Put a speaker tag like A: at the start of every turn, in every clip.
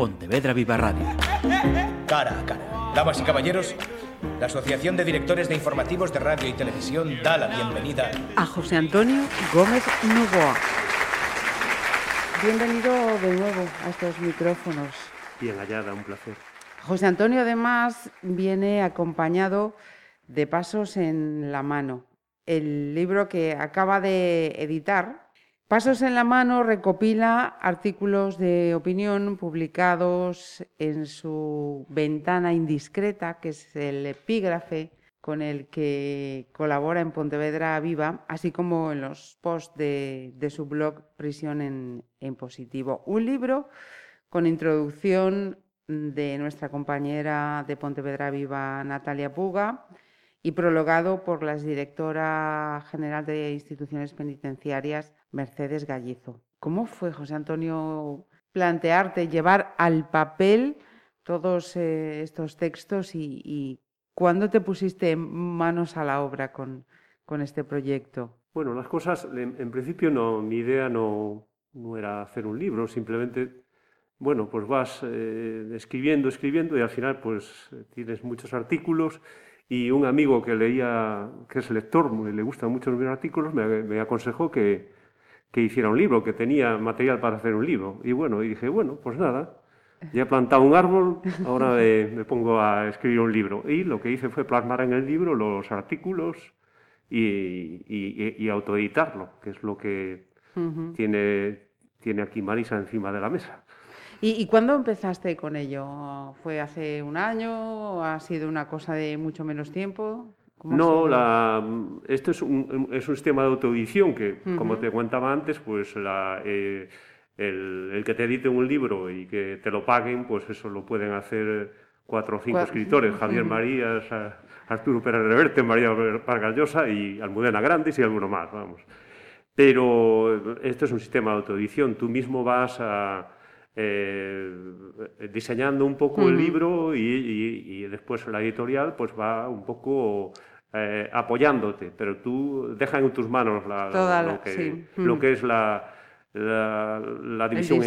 A: Pontevedra Viva Radio.
B: Cara a cara. Damas y caballeros, la Asociación de Directores de Informativos de Radio y Televisión da la bienvenida
C: a José Antonio Gómez Novoa. Bienvenido de nuevo a estos micrófonos.
D: Bien hallada, un placer.
C: José Antonio además viene acompañado de Pasos en la mano, el libro que acaba de editar. Pasos en la mano recopila artículos de opinión publicados en su ventana indiscreta, que es el epígrafe con el que colabora en Pontevedra Viva, así como en los posts de, su blog Prisión en, Positivo. Un libro con introducción de nuestra compañera de Pontevedra Viva, Natalia Puga, y prologado por la directora general de instituciones penitenciarias, Mercedes Gallizo. ¿Cómo fue, José Antonio, plantearte, llevar al papel todos eh, estos textos y, cuándo te pusiste manos a la obra con, con este proyecto?
D: Bueno, las cosas, en, principio no, mi idea no, no, era hacer un libro, simplemente, bueno, pues vas eh, escribiendo, escribiendo y al final pues tienes muchos artículos y un amigo que leía, que es lector, le gustan mucho los artículos, me, aconsejó que, que, hiciera un libro, que tenía material para hacer un libro. Y bueno, y dije, bueno, pues nada, ya he plantado un árbol, ahora me, pongo a escribir un libro. Y lo que hice fue plasmar en el libro los artículos y, y, autoeditarlo, que es lo que tiene, tiene aquí Marisa encima de la mesa.
C: ¿Y, cuándo empezaste con ello? ¿Fue hace un año? ¿Ha sido una cosa de mucho menos tiempo?
D: No, la, esto es un, es un sistema de autoedición que, como te contaba antes, pues la, eh, el, que te edite un libro y que te lo paguen, pues eso lo pueden hacer cuatro o cinco escritores, Javier Marías, Arturo Pérez Reverte, María Vargallosa y Almudena Grandes y alguno más, vamos. Pero esto es un sistema de autoedición, tú mismo vas a eh, diseñando un poco el libro y, después la editorial pues va un poco eh, apoyándote, pero tú deja en tus manos lo, que, es la, la, división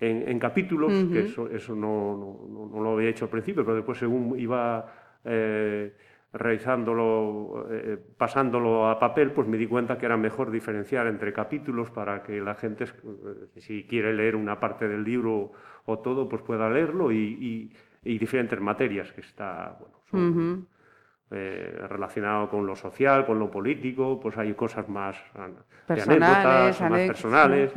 D: en, capítulos, que eso, eso no, no, lo había hecho al principio, pero después según iba... Eh, realizándolo, eh, pasándolo a papel, pues me di cuenta que era mejor diferenciar entre capítulos para que la gente, eh, si quiere leer una parte del libro o todo, pues pueda leerlo y, diferentes materias que está, bueno, eh, relacionado con lo social, con lo político, pues hay cosas más
C: personales,
D: más personales.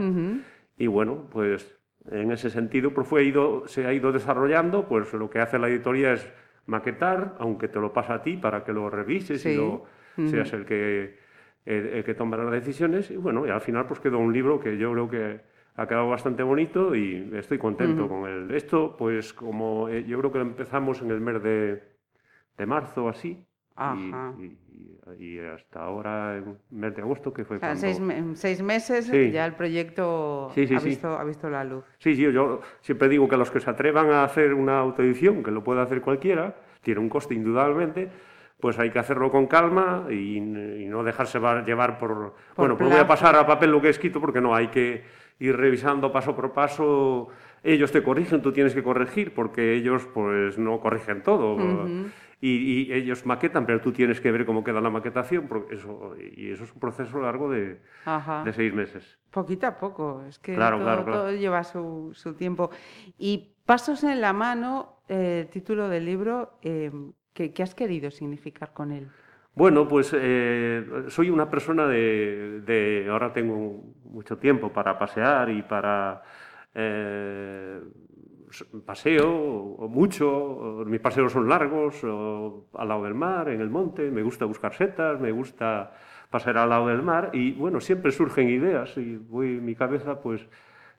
D: Y bueno, pues en ese sentido pues fue ido, se ha ido desarrollando, pues lo que hace la editorial es maquetar, aunque te lo pasa a ti para que lo revises y lo, seas el que, el, que toma las decisiones. Y bueno, y al final pues quedó un libro que yo creo que ha quedado bastante bonito y estoy contento con él. Esto, pues como eh, yo creo que empezamos en el mes de, de marzo así, y, hasta ahora, en mes de agosto, que fue
C: o seis, meses ya el proyecto ha, visto, ha, visto, la luz.
D: Sí, sí, yo siempre digo que los que se atrevan a hacer una autoedición, que lo puede hacer cualquiera, tiene un coste indudablemente, pues hay que hacerlo con calma y, no dejarse llevar por... bueno, pues voy a pasar a papel lo que he escrito porque no, hay que ir revisando paso por paso. Ellos te corrigen, tú tienes que corregir porque ellos pues no corrigen todo y, ellos maquetan, pero tú tienes que ver cómo queda la maquetación, porque eso, y eso es un proceso largo de, de seis meses.
C: Poquito a poco, es que todo, lleva su, su, tiempo. Y Pasos en la mano, el título del libro, eh, ¿qué, has querido significar con él?
D: Bueno, pues eh, soy una persona de, de, Ahora tengo mucho tiempo para pasear y para... Eh, paseo o mucho, mis paseos son largos, al lado del mar, en el monte, me gusta buscar setas, me gusta pasar al lado del mar y bueno, siempre surgen ideas y voy, mi cabeza pues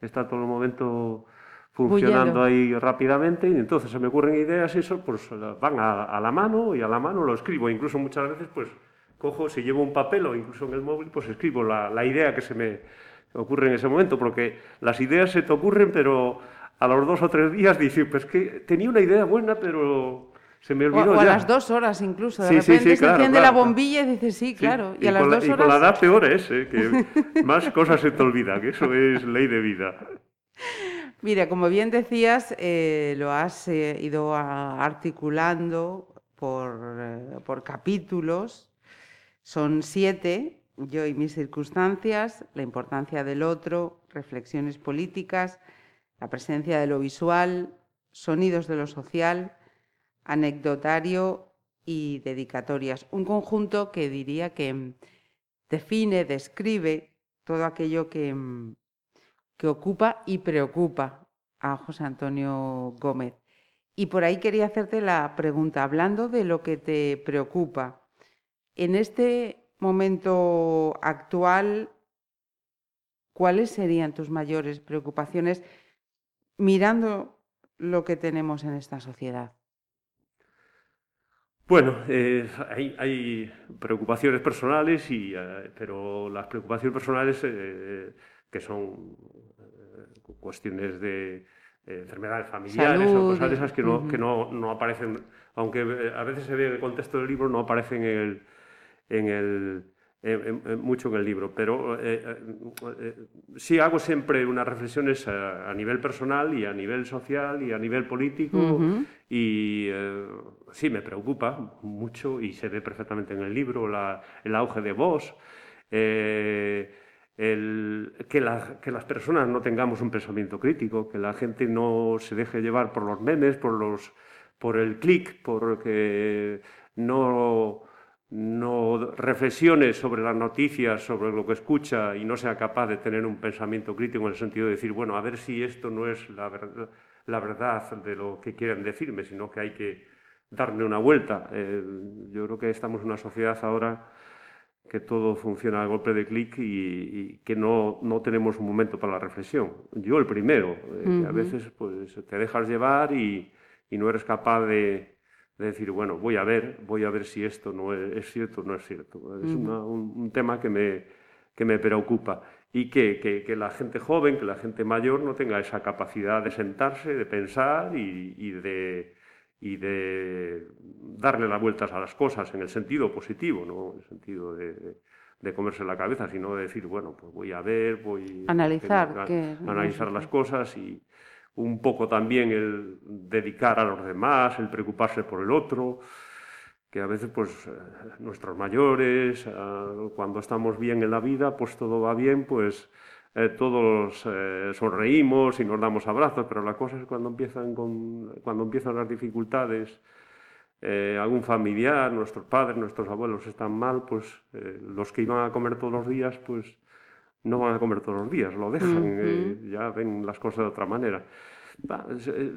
D: está todo el momento funcionando ahí rápidamente y entonces se me ocurren ideas y eso pues van a, la mano y a la mano lo escribo, incluso muchas veces pues cojo, si llevo un papel o incluso en el móvil pues escribo la, la idea que se me ocurre en ese momento, porque las ideas se te ocurren pero a los dos o tres días dice, pues que tenía una idea buena, pero se me olvidó
C: o,
D: a
C: las dos horas incluso, de repente se enciende la bombilla y dices, sí, claro,
D: y, a las dos horas... Y con la edad peor es, ¿eh? que más cosas se te olvidan, que eso es ley de vida.
C: Mira, como bien decías, eh, lo has eh, ido articulando por, eh, por capítulos. Son siete, yo y mis circunstancias, la importancia del otro, reflexiones políticas, la presencia de lo visual, sonidos de lo social, anecdotario y dedicatorias. Un conjunto que diría que mm, define, describe todo aquello que, mm, que ocupa y preocupa a José Antonio Gómez. Y por ahí quería hacerte la pregunta, hablando de lo que te preocupa, en este momento actual, ¿cuáles serían tus mayores preocupaciones mirando lo que tenemos en esta sociedad?
D: Bueno, eh, hay, preocupaciones personales, y, eh, pero las preocupaciones personales eh, que son cuestiones de enfermedades familiares o cosas de esas que, no, que no, no, aparecen, aunque a veces se ve en el contexto del libro, no aparecen en el, en el, mucho en el libro, pero eh, eh, eh, sí hago siempre unas reflexiones a, nivel personal y a nivel social y a nivel político y sí me preocupa mucho y se ve perfectamente en el libro el auge de voz, el, que, que, las personas no tengamos un pensamiento crítico, que la gente no se deje llevar por los memes, por, los, por el clic, porque no no reflexione sobre las noticias, sobre lo que escucha y no sea capaz de tener un pensamiento crítico en el sentido de decir, bueno, a ver si esto no es la, verdad de lo que quieren decirme, sino que hay que darle una vuelta. Eh, yo creo que estamos en una sociedad ahora que todo funciona a golpe de clic y, que no, tenemos un momento para la reflexión. Yo el primero, eh, que a veces pues, te dejas llevar y no eres capaz de, de decir, bueno, voy a ver, voy a ver si esto no es, cierto o no es cierto. Es un, tema que me, que me preocupa. Y que, que, la gente joven, que la gente mayor no tenga esa capacidad de sentarse, de pensar y, y, de, y de darle las vueltas a las cosas en el sentido positivo, no en el sentido de, de comerse la cabeza, sino de decir, bueno, pues voy a ver, voy
C: analizar,
D: a, analizar las cosas y, un poco también el dedicar a los demás, el preocuparse por el otro, que a veces pues eh, nuestros mayores, eh, cuando estamos bien en la vida, pues todo va bien, pues eh, todos sonreímos y nos damos abrazos, pero la cosa es cuando empiezan, cuando empiezan las dificultades, algún familiar, nuestros padres, nuestros abuelos están mal, pues los que iban a comer todos los días, pues no van a comer todos los días, lo dejan, eh, ya ven las cosas de otra manera.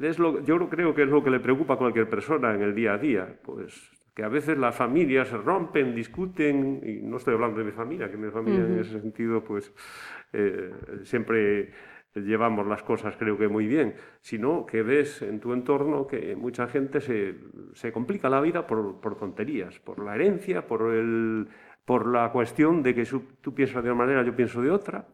D: Es, lo, yo creo que es lo que le preocupa a cualquier persona en el día a día, pues que a veces las familias se rompen, discuten, y no estoy hablando de mi familia, que mi familia en ese sentido pues eh, siempre llevamos las cosas creo que muy bien, sino que ves en tu entorno que mucha gente se, se complica la vida por, por tonterías, por la herencia, por el por la cuestión de que tú piensas de una manera, yo pienso de otra.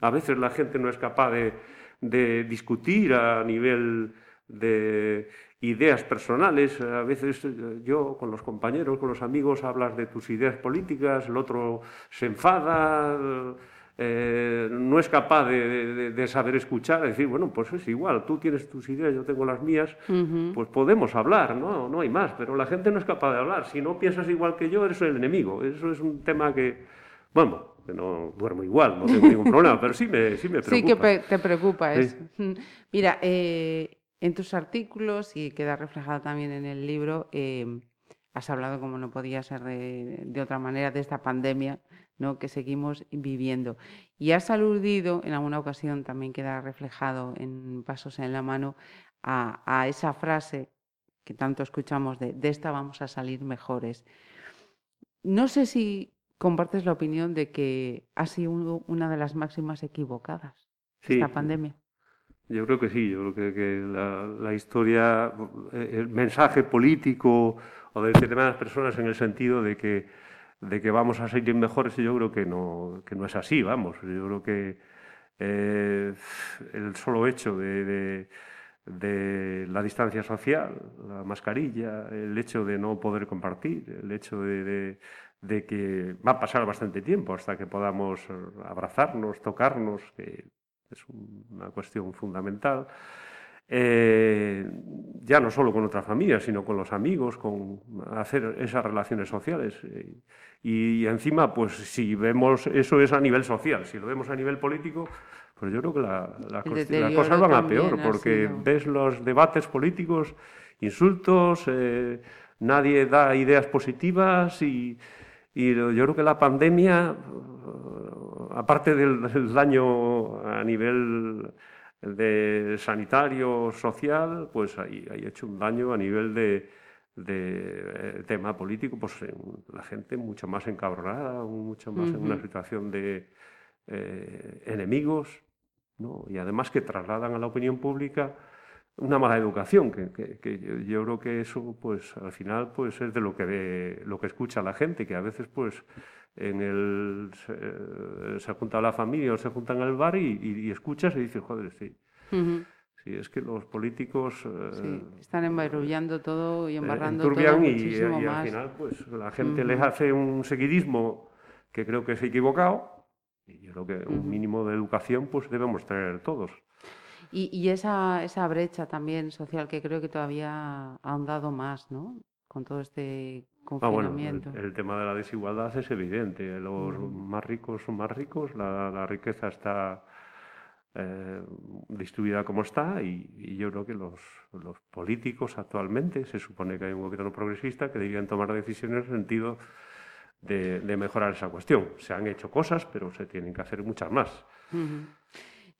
D: A veces la gente no es capaz de, discutir a nivel de ideas personales. A veces eh, yo con los compañeros, con los amigos, hablas de tus ideas políticas, el otro se enfada. Eh, no es capaz de, saber escuchar, decir, bueno, pues es igual, tú tienes tus ideas, yo tengo las mías, pues podemos hablar, ¿no? no hay más, pero la gente no es capaz de hablar. Si no piensas igual que yo, eres el enemigo. Eso es un tema que, bueno, que no duermo igual, no tengo ningún problema, pero sí me, sí me preocupa.
C: Sí que te preocupa eso. Mira, eh, en tus artículos, y queda reflejado también en el libro, eh, has hablado, como no podía ser de, de otra manera, de esta pandemia que seguimos viviendo. Y has aludido, en alguna ocasión también queda reflejado en Pasos en la Mano, a, esa frase que tanto escuchamos de, de esta vamos a salir mejores. No sé si compartes la opinión de que ha sido una de las máximas equivocadas esta pandemia.
D: Yo creo que sí, yo creo que, la, historia, el mensaje político o de determinadas personas en el sentido de que de que vamos a seguir mejores, yo creo que no, que no es así, vamos. Yo creo que eh, el solo hecho de, de, la distancia social, la mascarilla, el hecho de no poder compartir, el hecho de, de, que va a pasar bastante tiempo hasta que podamos abrazarnos, tocarnos, que es una cuestión fundamental. Eh, ya no solo con otra familia, sino con los amigos, con hacer esas relaciones sociales. Eh, y, encima, pues si vemos eso es a nivel social, si lo vemos a nivel político, pues yo creo que las cosas van a peor, porque ves los debates políticos, insultos, eh, nadie da ideas positivas y, yo creo que la pandemia, aparte del daño a nivel de sanitario, social, pues hay, hecho un daño a nivel de, eh, tema político, pues la gente mucho más encabronada, mucho más en una situación de eh, enemigos, ¿no? y además que trasladan a la opinión pública una mala educación, que, yo, creo que eso, pues al final, pues es de lo que ve, lo que escucha la gente, que a veces, pues en el, se, junta la familia o se juntan al bar y, y, escuchas y dices, joder, sí. Sí, es que los políticos...
C: Eh, están embarullando todo y embarrando
D: todo muchísimo y, y, al final, pues la gente les hace un seguidismo que creo que es equivocado y yo creo que un mínimo de educación pues debemos tener todos.
C: Y, y esa, esa brecha también social que creo que todavía ha ahondado más, ¿no? Con todo este Ah, bueno,
D: el, tema de la desigualdad es evidente. Los más ricos son más ricos, la, riqueza está eh, distribuida como está y, yo creo que los, políticos actualmente, se supone que hay un gobierno progresista que deberían tomar decisiones en el sentido de, mejorar esa cuestión. Se han hecho cosas, pero se tienen que hacer muchas más.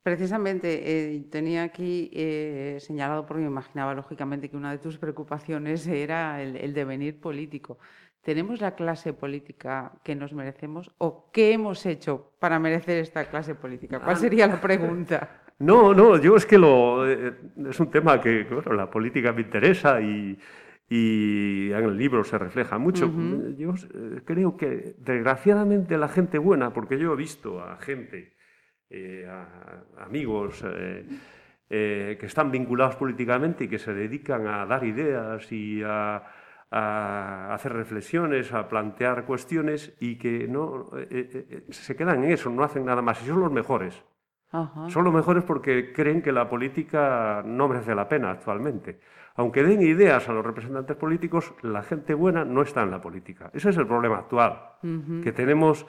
C: Precisamente eh, tenía aquí eh, señalado, porque me imaginaba lógicamente que una de tus preocupaciones era el, devenir político. ¿Tenemos la clase política que nos merecemos o qué hemos hecho para merecer esta clase política? ¿Cuál sería la pregunta?
D: No, no, yo es que lo, eh, es un tema que la política me interesa y, en el libro se refleja mucho. Yo creo que desgraciadamente la gente buena, porque yo he visto a gente eh, amigos eh, eh, que están vinculados políticamente y que se dedican a dar ideas y a, hacer reflexiones, a plantear cuestiones y que no se quedan en eso, no hacen nada más. Y son los mejores. Son los mejores porque creen que la política no merece la pena actualmente. Aunque den ideas a los representantes políticos, la gente buena no está en la política. Ese es el problema actual, que tenemos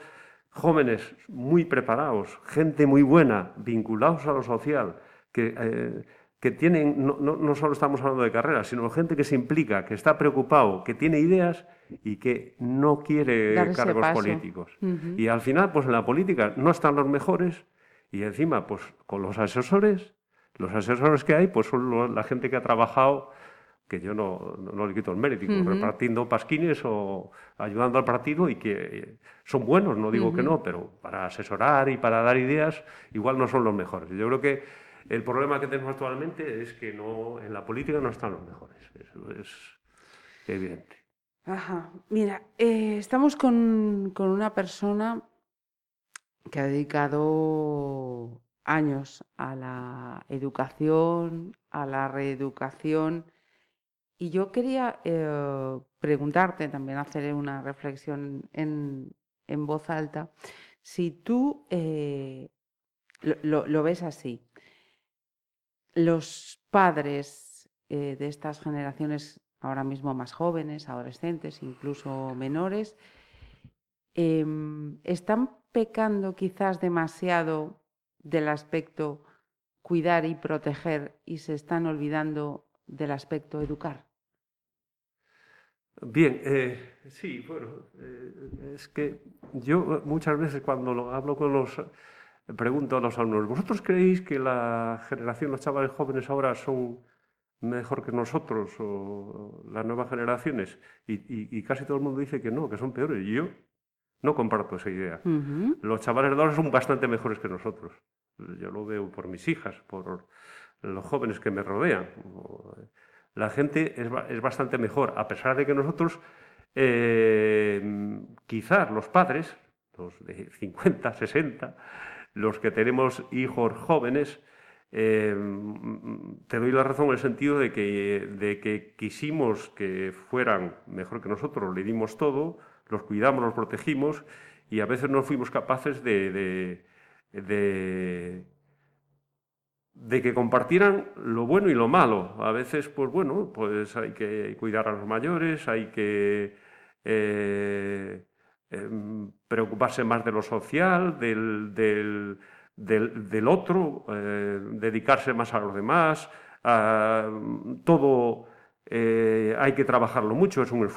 D: jóvenes muy preparados, gente muy buena, vinculados a lo social, que, eh, que tienen, no, no, solo estamos hablando de carreras, sino gente que se implica, que está preocupado, que tiene ideas y que no quiere cargos políticos. Y al final, pues en la política no están los mejores y encima, pues con los asesores, los asesores que hay, pues son la gente que ha trabajado que yo no, no, le quito el mérito, repartiendo pasquines o ayudando al partido y que son buenos, no digo que no, pero para asesorar y para dar ideas igual no son los mejores. Yo creo que el problema que tenemos actualmente es que no, en la política no están los mejores, eso es evidente.
C: Ajá. Mira, eh, estamos con, con una persona que ha dedicado años a la educación, a la reeducación, y yo quería eh, preguntarte, también hacer una reflexión en, voz alta, si tú eh, lo, ves así. Los padres eh, de estas generaciones ahora mismo más jóvenes, adolescentes, incluso menores, em, están pecando quizás demasiado del aspecto cuidar y proteger y se están olvidando del aspecto educar?
D: Bien, eh, sí, bueno, eh, es que yo muchas veces cuando hablo con los, pregunto a los alumnos, ¿vosotros creéis que la generación, los chavales jóvenes ahora son mejor que nosotros o las nuevas generaciones? Y, casi todo el mundo dice que no, que son peores. Y yo no comparto esa idea. Los chavales de ahora son bastante mejores que nosotros. Yo lo veo por mis hijas, por los jóvenes que me rodean. La gente es, bastante mejor, a pesar de que nosotros, eh, quizás los padres, los de 50, 60, los que tenemos hijos jóvenes, eh, te doy la razón en el sentido de que, de que quisimos que fueran mejor que nosotros, le dimos todo, los cuidamos, los protegimos y a veces no fuimos capaces de de que compartieran lo bueno y lo malo. A veces, pues bueno, pues hay que cuidar a los mayores, hay que eh, em, preocuparse más de lo social, del, del, otro, eh, dedicarse más a los demás, todo eh, hay que trabajarlo mucho, es un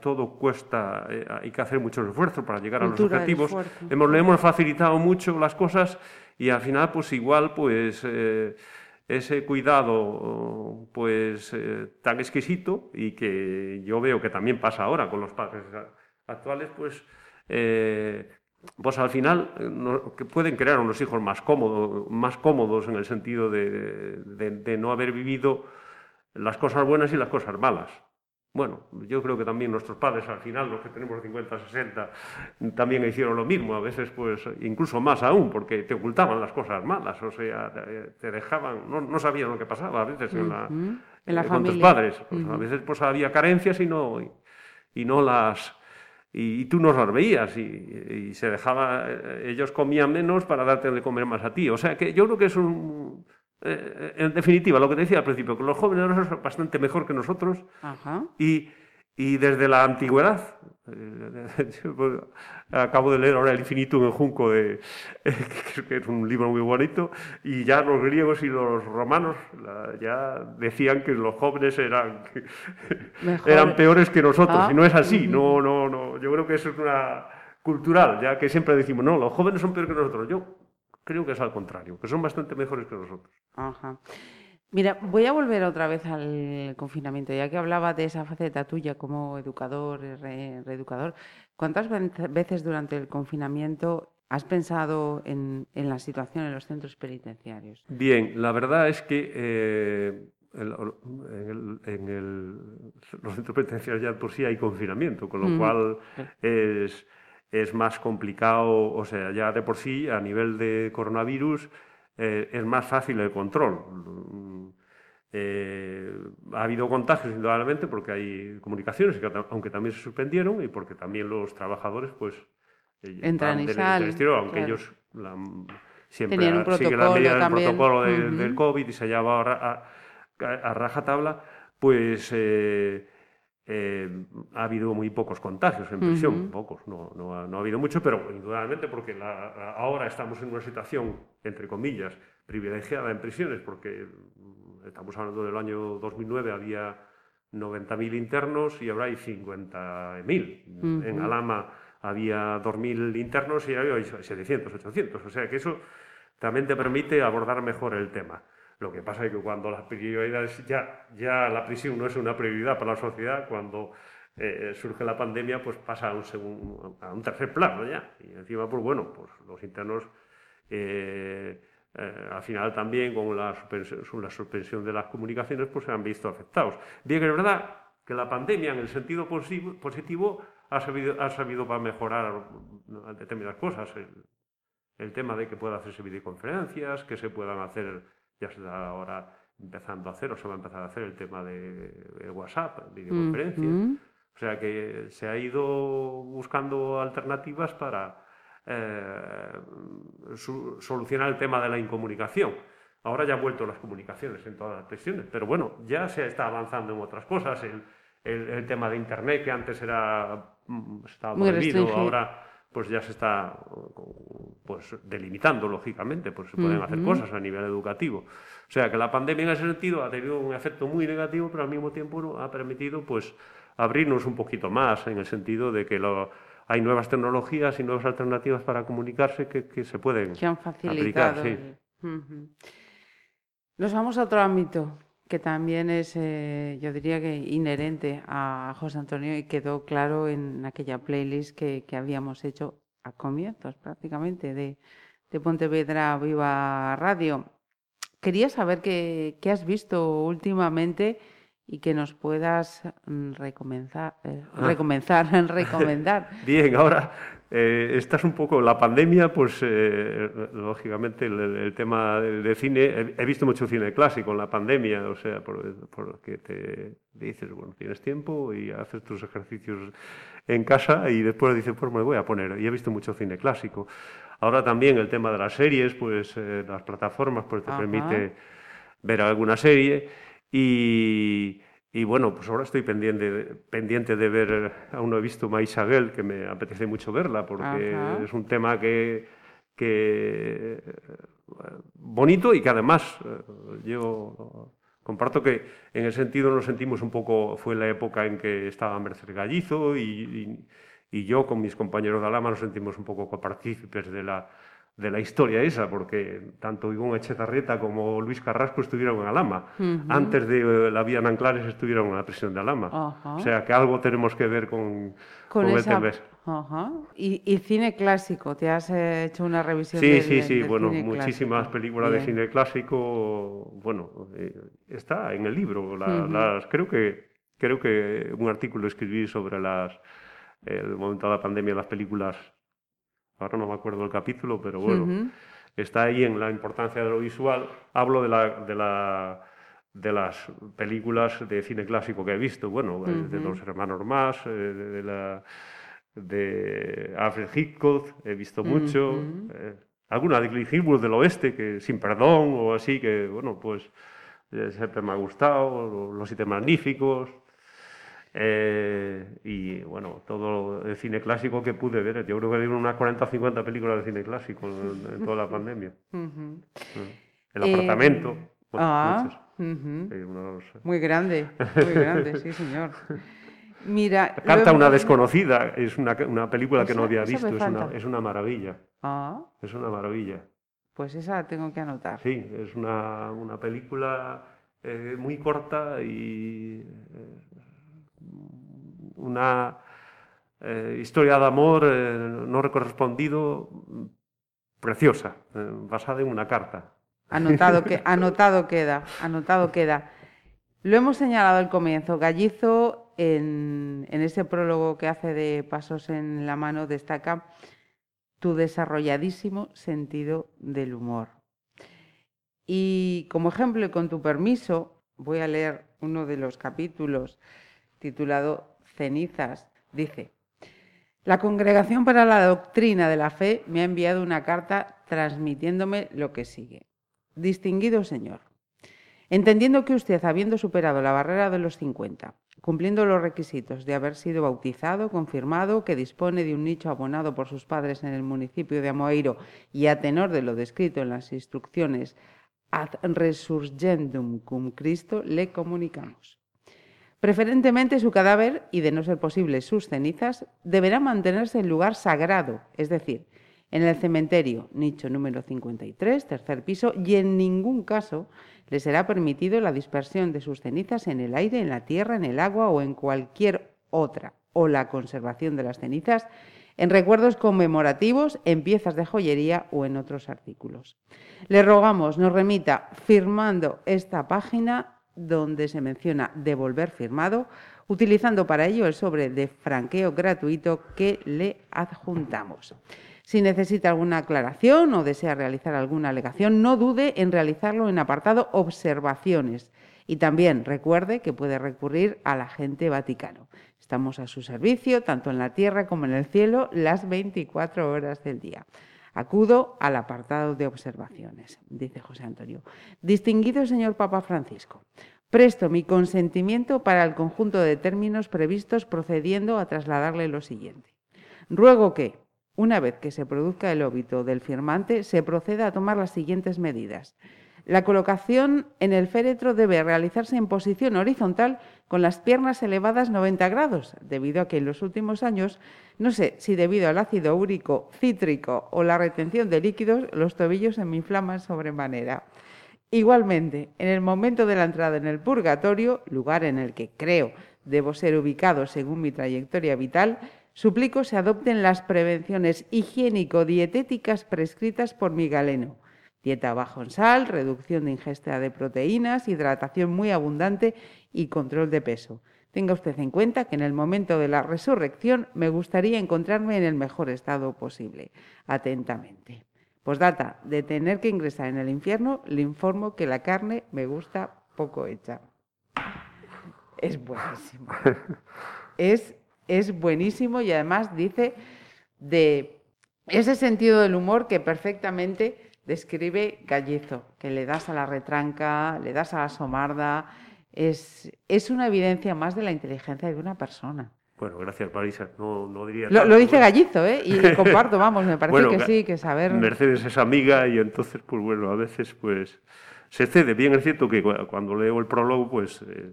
D: todo cuesta, hay que hacer muchos esfuerzos para llegar a los objetivos. Hemos, le hemos facilitado mucho las cosas y al final pues igual pues eh, ese cuidado pues eh, tan exquisito y que yo veo que también pasa ahora con los padres actuales pues eh, pues al final que pueden crear unos hijos más cómodos, más cómodos en el sentido de no haber vivido las cosas buenas y las cosas malas. Bueno, yo creo que también nuestros padres al final, los que tenemos 50, 60, también hicieron lo mismo, a veces pues incluso más aún, porque te ocultaban las cosas malas, o sea, te, dejaban, no, sabían lo que pasaba a veces en la,
C: eh,
D: con tus padres. Pues, a veces pues había carencias y no, y, no las... Y, tú no las veías y, y se dejaba, eh, ellos comían menos para darte de comer más a ti. O sea que yo creo que es un, eh, en definitiva, lo que te decía al principio, que los jóvenes ahora son bastante mejor que nosotros Y, y, desde la antigüedad, eh, acabo de leer ahora El infinito en el junco, de, que es un libro muy bonito, y ya los griegos y los romanos ya decían que los jóvenes eran, eran peores que nosotros, ah, y no es así, no, no, no, yo creo que eso es una cultural, ya que siempre decimos, no, los jóvenes son peores que nosotros. Yo creo que es al contrario, que son bastante mejores que nosotros.
C: Ajá. Mira, voy a volver otra vez al confinamiento, ya que hablaba de esa faceta tuya como educador, reeducador. ¿Cuántas veces durante el confinamiento has pensado en, la situación en los centros penitenciarios?
D: Bien, la verdad es que eh, en, los centros penitenciarios ya por sí hay confinamiento, con lo cual es es más complicado, o sea, ya de por sí, a nivel de coronavirus, eh, es más fácil el control. Mm, eh, ha habido contagios, indudablemente, porque hay comunicaciones, aunque también se suspendieron, y porque también los trabajadores, pues,
C: entran y salen.
D: aunque ellos siempre siguen la medida del protocolo del COVID y se lleva a, a, a rajatabla, pues. Eh, eh, ha habido muy pocos contagios en prisión, pocos, no, no, ha, habido mucho, pero indudablemente porque ahora estamos en una situación, entre comillas, privilegiada en prisiones, porque estamos hablando del año 2009, había 90.000 internos y ahora hay 50.000. En Alama había 2.000 internos y ahora hay 700, 800, o sea que eso también te permite abordar mejor el tema. Lo que pasa es que cuando las prioridades, ya, ya la prisión no es una prioridad para la sociedad, cuando eh, surge la pandemia, pues pasa a un, a un tercer plano ya. Y encima, pues bueno, pues los internos, eh, eh, al final también con la, suspensión, la suspensión de las comunicaciones, pues se han visto afectados. Bien, es verdad que la pandemia, en el sentido positivo, ha sabido, ha sabido para mejorar determinadas cosas. El, el tema de que pueda hacerse videoconferencias, que se puedan hacer ya se está ahora empezando a hacer o se va a empezar a hacer el tema de, WhatsApp, videoconferencias. O sea que se ha ido buscando alternativas para eh, solucionar el tema de la incomunicación. Ahora ya han vuelto las comunicaciones en todas las prisiones, pero bueno, ya se está avanzando en otras cosas. El, el, tema de Internet, que antes era mm, estaba prohibido, ahora pues ya se está pues delimitando, lógicamente, pues se pueden hacer cosas a nivel educativo. O sea que la pandemia en ese sentido ha tenido un efecto muy negativo, pero al mismo tiempo ha permitido pues abrirnos un poquito más, en el sentido de que lo, hay nuevas tecnologías y nuevas alternativas para comunicarse que, se pueden
C: que han facilitado
D: aplicar.
C: Nos vamos a otro ámbito, que también es, eh, yo diría que inherente a José Antonio y quedó claro en aquella playlist que, habíamos hecho a comienzos prácticamente de, de Pontevedra Viva Radio. Quería saber qué, qué has visto últimamente y que nos puedas mm, recomenzar, eh, ah. recomenzar, recomendar.
D: Bien, ahora eh, esta es un poco la pandemia, pues eh, lógicamente el, tema de, cine, he, visto mucho cine clásico en la pandemia, o sea, porque te dices, bueno, tienes tiempo y haces tus ejercicios en casa y después dices, pues me voy a poner, y he visto mucho cine clásico. Ahora también el tema de las series, pues eh, las plataformas pues te permite ver alguna serie y, y, bueno, pues ahora estoy pendiente, pendiente de ver, aún no he visto Maisagel, que me apetece mucho verla porque es un tema que, que bonito y que además eh, yo comparto que en ese sentido nos sentimos un poco, fue la época en que estaba Mercer Gallizo y, y, yo con mis compañeros de Alama nos sentimos un poco copartícipes de la, de la historia esa, porque tanto Ivonne Echezarrieta como Luis Carrasco estuvieron en Alama. Antes de la vía en Anclares estuvieron en la prisión de Alama. O sea que algo tenemos que ver con,
C: con, esa... ¿Y, cine clásico? ¿Te has hecho una revisión? Sí,
D: sí, sí. Bueno, muchísimas películas de cine clásico. Bueno, eh, está en el libro. las, creo que creo que un artículo escribí sobre las el momento de la pandemia, las películas ahora no me acuerdo el capítulo, pero bueno, está ahí en la importancia de lo visual. Hablo de, la, de, la, de las películas de cine clásico que he visto, bueno, de los hermanos más, eh, de, la, de Alfred Hitchcock, he visto mucho. Eh, alguna de Clint Eastwood del oeste, que sin perdón o así, que bueno, pues eh, siempre me ha gustado, Los Siete Magníficos. Eh, y bueno, todo el cine clásico que pude ver. Yo creo que vi unas 40 o 50 películas de cine clásico en, toda la pandemia. Mm. El apartamento.
C: Eh, ah, Muy grande, muy grande, sí, señor. Mira,
D: Carta a una desconocida es una, una película que no había visto, es una, es una, maravilla. Ah. Es una maravilla.
C: Pues esa tengo que anotar.
D: Sí, es una, una película eh, muy corta y una eh, historia de amor eh, no recorrespondido preciosa, eh, basada en una carta.
C: Anotado, que, anotado queda, anotado queda. Lo hemos señalado al comienzo. Gallizo, en, en, ese prólogo que hace de Pasos en la mano, destaca tu desarrolladísimo sentido del humor. Y como ejemplo, y con tu permiso, voy a leer uno de los capítulos titulado Cenizas, dice, la Congregación para la Doctrina de la Fe me ha enviado una carta transmitiéndome lo que sigue. Distinguido señor, entendiendo que usted, habiendo superado la barrera de los 50, cumpliendo los requisitos de haber sido bautizado, confirmado, que dispone de un nicho abonado por sus padres en el municipio de Amoeiro y a tenor de lo descrito en las instrucciones ad resurgendum cum Cristo, le comunicamos. Preferentemente su cadáver, y de no ser posible sus cenizas, deberá mantenerse en lugar sagrado, es decir, en el cementerio, nicho número 53, tercer piso, y en ningún caso le será permitido la dispersión de sus cenizas en el aire, en la tierra, en el agua o en cualquier otra, o la conservación de las cenizas en recuerdos conmemorativos, en piezas de joyería o en otros artículos. Le rogamos nos remita firmando esta página donde se menciona devolver firmado, utilizando para ello el sobre de franqueo gratuito que le adjuntamos. Si necesita alguna aclaración o desea realizar alguna alegación, no dude en realizarlo en apartado observaciones. Y también recuerde que puede recurrir al agente vaticano. Estamos a su servicio, tanto en la tierra como en el cielo, las 24 horas del día. Acudo al apartado de observaciones, dice José Antonio. Distinguido señor Papa Francisco, presto mi consentimiento para el conjunto de términos previstos procediendo a trasladarle lo siguiente. Ruego que, una vez que se produzca el óbito del firmante, se proceda a tomar las siguientes medidas. La colocación en el féretro debe realizarse en posición horizontal con las piernas elevadas 90 grados, debido a que en los últimos años, no sé si debido al ácido úrico cítrico o la retención de líquidos, los tobillos se me inflaman sobremanera. Igualmente, en el momento de la entrada en el purgatorio, lugar en el que creo debo ser ubicado según mi trayectoria vital, suplico se adopten las prevenciones higiénico-dietéticas prescritas por mi galeno Dieta bajo en sal, reducción de ingesta de proteínas, hidratación muy abundante y control de peso. Tenga usted en cuenta que en el momento de la resurrección me gustaría encontrarme en el mejor estado posible. Atentamente. Postdata, de tener que ingresar en el infierno, le informo que la carne me gusta poco hecha. Es buenísimo. Es, es buenísimo y además dice de ese sentido del humor que perfectamente describe Gallizo, que le das a la retranca, le das a la somarda, es, es una evidencia más de la inteligencia de una persona.
D: Bueno, gracias, Marisa. No, no diría.
C: Lo, dice ¿eh? Gallizo, ¿eh? Y comparto, vamos, me parece que sí, que saber.
D: Mercedes es amiga y entonces, pues bueno, a veces, pues se cede. Bien es cierto que cuando leo el prólogo, pues eh,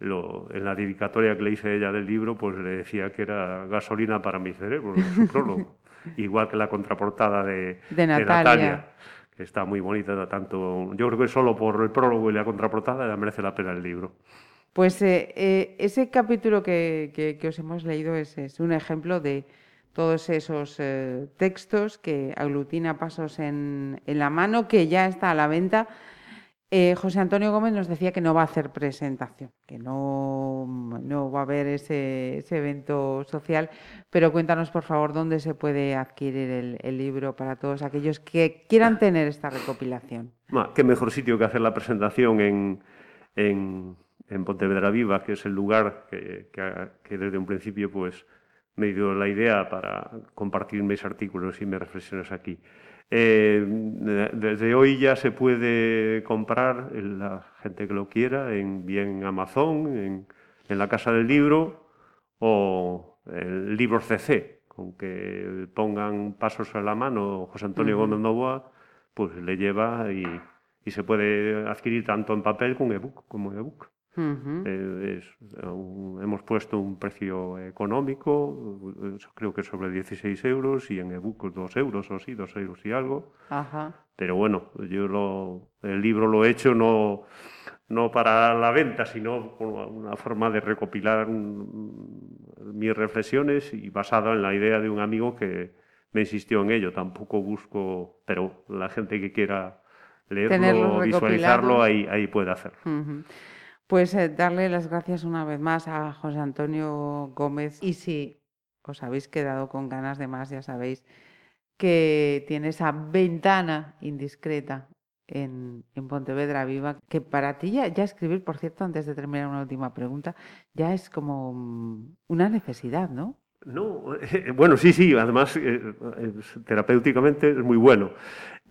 D: lo, en la dedicatoria que le hice ella del libro, pues le decía que era gasolina para mi cerebro, su prólogo. Igual que la contraportada de,
C: de Natalia.
D: Está muy bonita, tanto. Yo creo que solo por el prólogo y la contraportada merece la pena el libro.
C: Pues eh, eh, ese capítulo que, os hemos leído es, un ejemplo de todos esos eh, textos que aglutina pasos en, la mano, que ya está a la venta. José Antonio Gómez nos decía que no va a hacer presentación, que no, no va a haber ese, evento social, pero cuéntanos por favor dónde se puede adquirir el, libro para todos aquellos que quieran tener esta recopilación.
D: qué mejor sitio que hacer la presentación en en Pontevedra Viva, que es el lugar que, desde un principio pues, me dio la idea para compartir mis artículos y mis reflexiones aquí. Eh, desde hoy ya se puede comprar, la gente que lo quiera, en bien Amazon, en, la Casa del Libro o el libro CC, con que pongan pasos a la mano José Antonio Gómez Novoa, pues le lleva y, y, se puede adquirir tanto en papel como ebook. Como ebook. Eh, hemos puesto un precio económico, eh, creo que sobre 16 euros, y en ebook 2 euros o sí, 2 euros y algo. Pero bueno, yo lo, el libro lo he hecho no, no para la venta, sino como una forma de recopilar mis reflexiones y basada en la idea de un amigo que me insistió en ello. Tampoco busco, pero la gente que quiera leerlo, visualizarlo, ahí, ahí puede hacerlo.
C: Pues eh, darle las gracias una vez más a José Antonio Gómez y si os habéis quedado con ganas de más, ya sabéis que tiene esa ventana indiscreta en, Pontevedra Viva, que para ti ya, escribir, por cierto, antes de terminar una última pregunta, ya es como mm, una necesidad, ¿no?
D: No, bueno, sí, sí, además eh, terapéuticamente es muy bueno.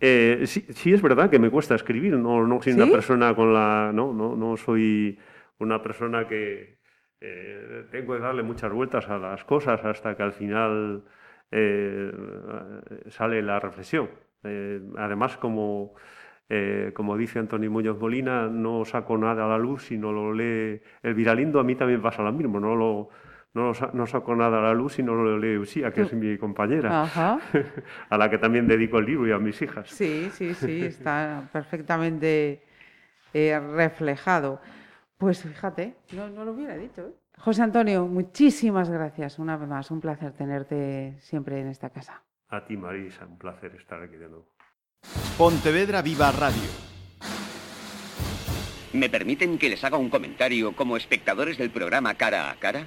D: Eh, sí, es verdad que me cuesta escribir, no, no soy una persona con la. No, no, no soy una persona que eh, tengo que darle muchas vueltas a las cosas hasta que al final sale la reflexión. además, como, como dice Antonio Muñoz Molina, no saco nada a la luz si no lo lee el viralindo, a mí también pasa lo mismo, no lo no, no saco nada a la luz y no lo leo Usía, que es mi compañera, a la que también dedico el libro y a mis hijas.
C: Sí, sí, sí, está perfectamente eh, reflejado. Pues fíjate, no, lo hubiera dicho. ¿eh? José Antonio, muchísimas gracias una vez más. Un placer tenerte siempre en esta casa.
D: A ti, Marisa, un placer estar aquí de nuevo.
A: Pontevedra Viva Radio.
E: ¿Me permiten que les haga un comentario como espectadores del programa Cara a Cara?